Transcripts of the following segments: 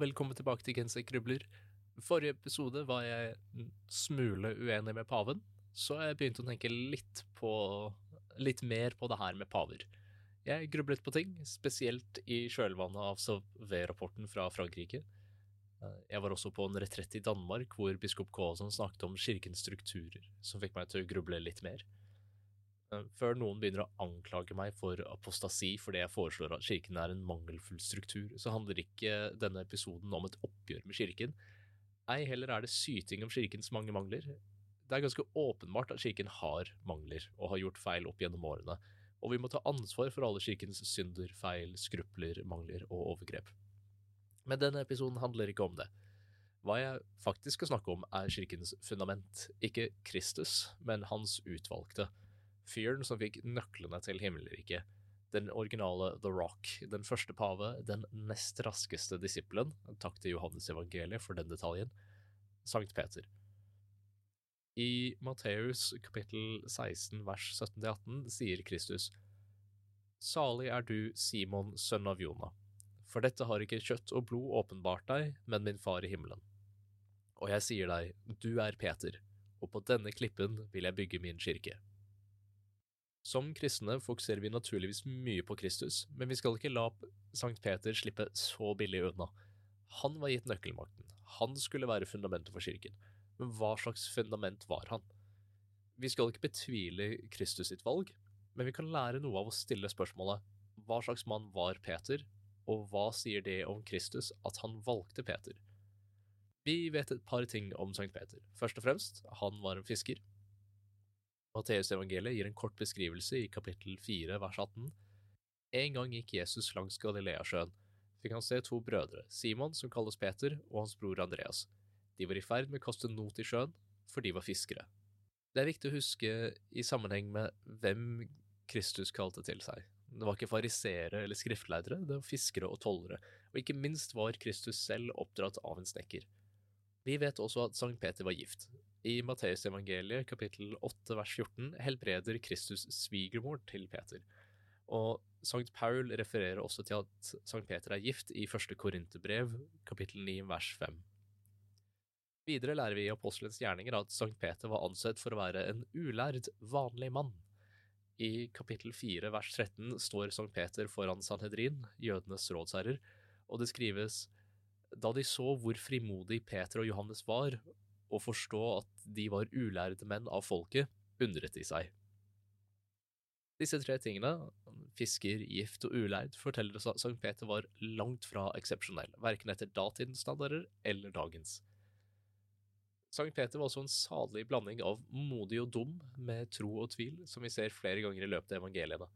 velkommen tilbake til Gensek grubler. Forrige episode var jeg en smule uenig med paven, så jeg begynte å tenke litt på litt mer på det her med paver. Jeg grublet på ting, spesielt i kjølvannet av Sauvé-rapporten fra Frankrike. Jeg var også på en retrett i Danmark hvor biskop Kaasen snakket om kirkens strukturer, som fikk meg til å gruble litt mer. Eh, før noen begynner å anklage meg for apostasi fordi jeg foreslår at kirken er en mangelfull struktur, så handler ikke denne episoden om et oppgjør med kirken. Ei heller er det syting om kirkens mange mangler. Det er ganske åpenbart at kirken har mangler, og har gjort feil opp gjennom årene, og vi må ta ansvar for alle kirkens synder, feil, skrupler, mangler og overgrep. Men denne episoden handler ikke om det. Hva jeg faktisk skal snakke om, er kirkens fundament, ikke Kristus, men hans utvalgte fyren som fikk nøklene til himmelriket. Den originale The Rock, den første pave, den nest raskeste disippelen, takk til Johannes evangeliet for den detaljen, Sankt Peter. I Matteus kapittel 16 vers 17-18 sier Kristus, Salig er du, Simon, sønn av Jonah, for dette har ikke kjøtt og blod åpenbart deg, men min far i himmelen. Og jeg sier deg, du er Peter, og på denne klippen vil jeg bygge min kirke. Som kristne fokuserer vi naturligvis mye på Kristus, men vi skal ikke la Sankt Peter slippe så billig unna. Han var gitt nøkkelmakten, han skulle være fundamentet for kirken, men hva slags fundament var han? Vi skal ikke betvile Kristus sitt valg, men vi kan lære noe av å stille spørsmålet hva slags mann var Peter, og hva sier det om Kristus at han valgte Peter? Vi vet et par ting om Sankt Peter. Først og fremst, han var en fisker. Matteusevangeliet gir en kort beskrivelse i kapittel 4 vers 18. En gang gikk Jesus langs Galileasjøen. Fikk han se to brødre, Simon, som kalles Peter, og hans bror Andreas. De var i ferd med å kaste not i sjøen, for de var fiskere. Det er viktig å huske i sammenheng med hvem Kristus kalte til seg. Det var ikke fariseere eller skriftleidere, det var fiskere og tollere, og ikke minst var Kristus selv oppdratt av en snekker. Vi vet også at Sankt Peter var gift, i Matteusevangeliet kapittel 8 vers 14 helbreder Kristus svigermor til Peter. Og Sankt Paul refererer også til at Sankt Peter er gift i første Korinterbrev kapittel 9 vers 5. Videre lærer vi i apostelens gjerninger at Sankt Peter var ansett for å være en ulærd, vanlig mann. I kapittel 4 vers 13 står Sankt Peter foran Sanhedrin, jødenes rådsherrer, og det skrives da de så hvor frimodig Peter og Johannes var, og forstå at de var ulærde menn av folket, undret de seg. Disse tre tingene, fisker, gift og ulærd, forteller oss at Sankt Peter var langt fra eksepsjonell, verken etter datidens standarder eller dagens. Sankt Peter var også en salig blanding av modig og dum, med tro og tvil, som vi ser flere ganger i løpet av evangeliene.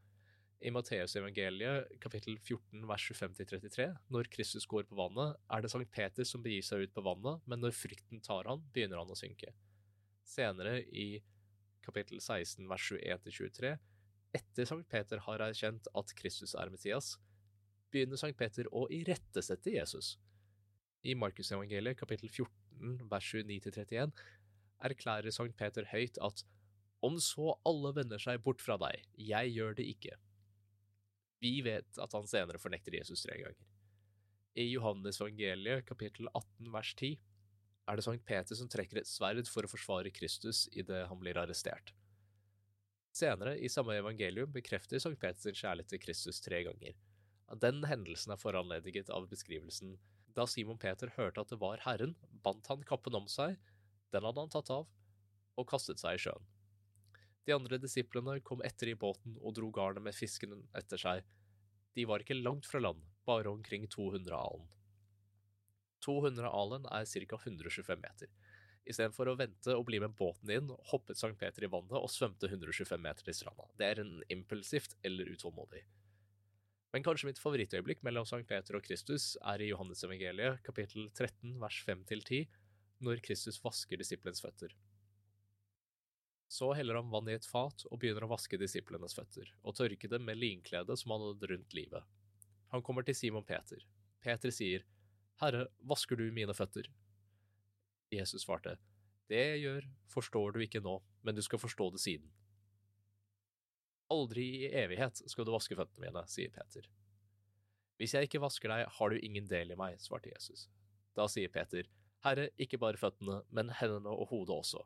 I Matteusevangeliet kapittel 14 vers 25-33, når Kristus går på vannet, er det Sankt Peter som begir seg ut på vannet, men når frykten tar han, begynner han å synke. Senere i kapittel 16 vers 21-23, etter Sankt Peter har erkjent at Kristus er Messias, begynner Sankt Peter å irettesette Jesus. I Markusevangeliet kapittel 14 vers 29-31 erklærer Sankt Peter høyt at om så alle vender seg bort fra deg, jeg gjør det ikke. Vi vet at han senere fornekter Jesus tre ganger. I Johannes evangeliet kapittel 18 vers 10 er det Sankt Peter som trekker et sverd for å forsvare Kristus idet han blir arrestert. Senere i samme evangelium bekrefter Sankt Peter sin kjærlighet til Kristus tre ganger. Den hendelsen er foranlediget av beskrivelsen da Simon Peter hørte at det var Herren, bandt han kappen om seg, den hadde han tatt av, og kastet seg i sjøen. De andre disiplene kom etter i båten og dro garnet med fisken etter seg. De var ikke langt fra land, bare omkring 200 alen. 200 alen er ca. 125 meter. Istedenfor å vente og bli med båten inn, hoppet Sankt Peter i vannet og svømte 125 meter til stranda. Det er en impulsivt eller utålmodig. Men kanskje mitt favorittøyeblikk mellom Sankt Peter og Kristus er i Johannes evangeliet, kapittel 13, vers 5-10, når Kristus vasker disiplens føtter. Så heller han vann i et fat og begynner å vaske disiplenes føtter, og tørke dem med linkledet som han hadde rundt livet. Han kommer til Simon Peter. Peter sier, Herre, vasker du mine føtter? Jesus svarte, Det jeg gjør, forstår du ikke nå, men du skal forstå det siden. Aldri i evighet skal du vaske føttene mine, sier Peter. Hvis jeg ikke vasker deg, har du ingen del i meg, svarte Jesus. Da sier Peter, Herre, ikke bare føttene, men hendene og hodet også.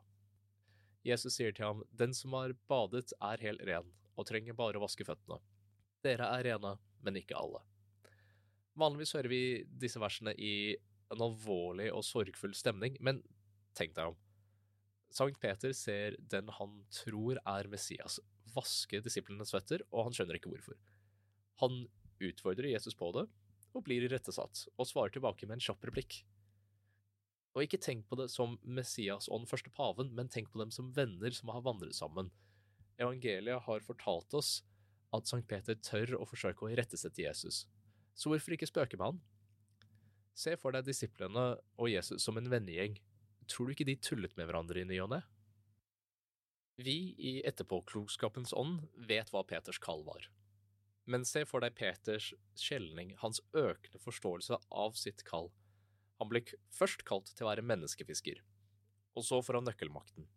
Jesus sier til ham, Den som har badet, er helt ren, og trenger bare å vaske føttene. Dere er rene, men ikke alle. Vanligvis hører vi disse versene i en alvorlig og sorgfull stemning, men tenk deg om. Sankt Peter ser den han tror er Messias, vaske disiplenes føtter, og han skjønner ikke hvorfor. Han utfordrer Jesus på det, og blir irettesatt, og svarer tilbake med en kjapp replikk. Og ikke tenk på det som Messias og den første paven, men tenk på dem som venner som har vandret sammen. Evangeliet har fortalt oss at Sankt Peter tør å forsøke å irettesette Jesus. Så hvorfor ikke spøke med han? Se for deg disiplene og Jesus som en vennegjeng. Tror du ikke de tullet med hverandre i ny og ne? Vi i etterpåklokskapens ånd vet hva Peters kall var. Men se for deg Peters skjelning, hans økende forståelse av sitt kall. Han ble først kalt til å være menneskefisker, og så får han nøkkelmakten.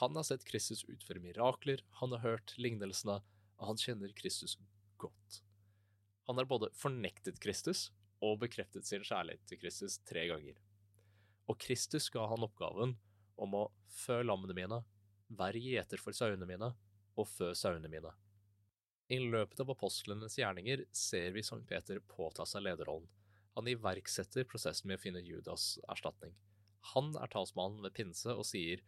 Han har sett Kristus utføre mirakler, han har hørt lignelsene, og han kjenner Kristus godt. Han har både fornektet Kristus og bekreftet sin kjærlighet til Kristus tre ganger. Og Kristus ga han oppgaven om å fø lammene mine, være gjeter for sauene mine og fø sauene mine. I løpet av apostlenes gjerninger ser vi Sankt Peter påta seg lederrollen. Han iverksetter prosessen med å finne Judas' erstatning. Han er talsmannen ved pinse og sier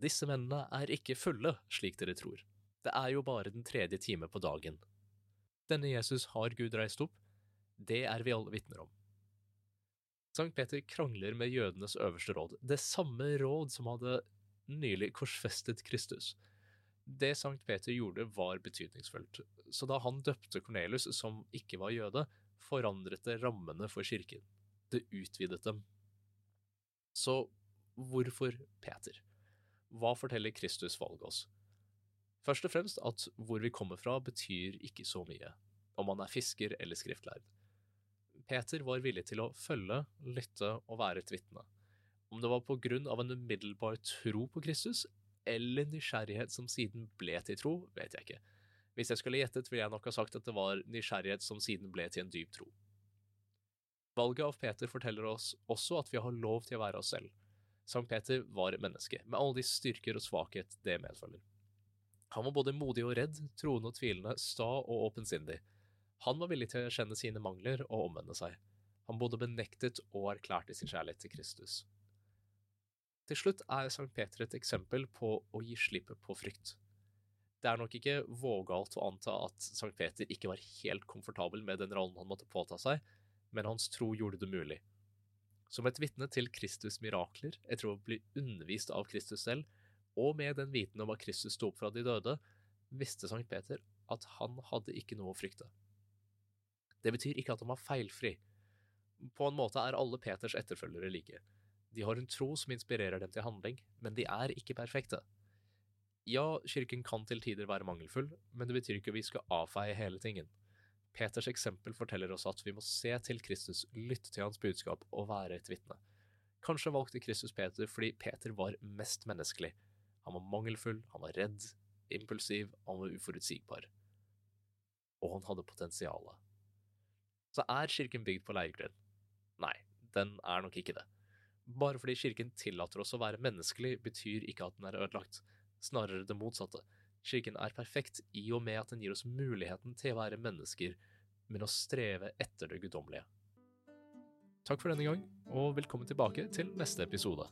disse mennene er ikke fulle, slik dere tror. Det er jo bare den tredje time på dagen. Denne Jesus har Gud reist opp, det er vi alle vitner om. Sankt Peter krangler med jødenes øverste råd, det samme råd som hadde nylig korsfestet Kristus. Det Sankt Peter gjorde, var betydningsfullt, så da han døpte Kornelius, som ikke var jøde, forandret det rammene for kirken. Det utvidet dem. Så hvorfor Peter? Hva forteller Kristus valget oss? Først og fremst at hvor vi kommer fra betyr ikke så mye, om man er fisker eller skriftlærd. Peter var villig til å følge, lytte og være et vitne. Om det var på grunn av en umiddelbar tro på Kristus, eller nysgjerrighet som siden ble til tro, vet jeg ikke. Hvis jeg skulle gjettet, ville jeg nok ha sagt at det var nysgjerrighet som siden ble til en dyp tro. Valget av Peter forteller oss også at vi har lov til å være oss selv. Sankt Peter var menneske, med alle de styrker og svakhet det medfølger. Han var både modig og redd, troende og tvilende, sta og åpensindig. Han var villig til å kjenne sine mangler og omvende seg. Han både benektet og erklærte sin kjærlighet til Kristus. Til slutt er Sankt Peter et eksempel på å gi slipp på frykt. Det er nok ikke vågalt å anta at Sankt Peter ikke var helt komfortabel med den rollen han måtte påta seg, men hans tro gjorde det mulig. Som et vitne til Kristus' mirakler, etter å bli undervist av Kristus selv, og med den viten om at Kristus sto opp fra de døde, visste Sankt Peter at han hadde ikke noe å frykte. Det betyr ikke at han var feilfri. På en måte er alle Peters etterfølgere like. De har en tro som inspirerer dem til handling, men de er ikke perfekte. Ja, kirken kan til tider være mangelfull, men det betyr ikke at vi skal avfeie hele tingen. Peters eksempel forteller oss at vi må se til Kristus, lytte til hans budskap og være et vitne. Kanskje valgte Kristus Peter fordi Peter var mest menneskelig. Han var mangelfull, han var redd, impulsiv, han var uforutsigbar. Og han hadde potensialet. Så er kirken bygd på leirgrunn? Nei, den er nok ikke det. Bare fordi kirken tillater oss å være menneskelig, betyr ikke at den er ødelagt. Snarere det motsatte. Kirken er perfekt i og med at den gir oss muligheten til å være mennesker, men å streve etter det guddommelige. Takk for denne gang, og velkommen tilbake til neste episode.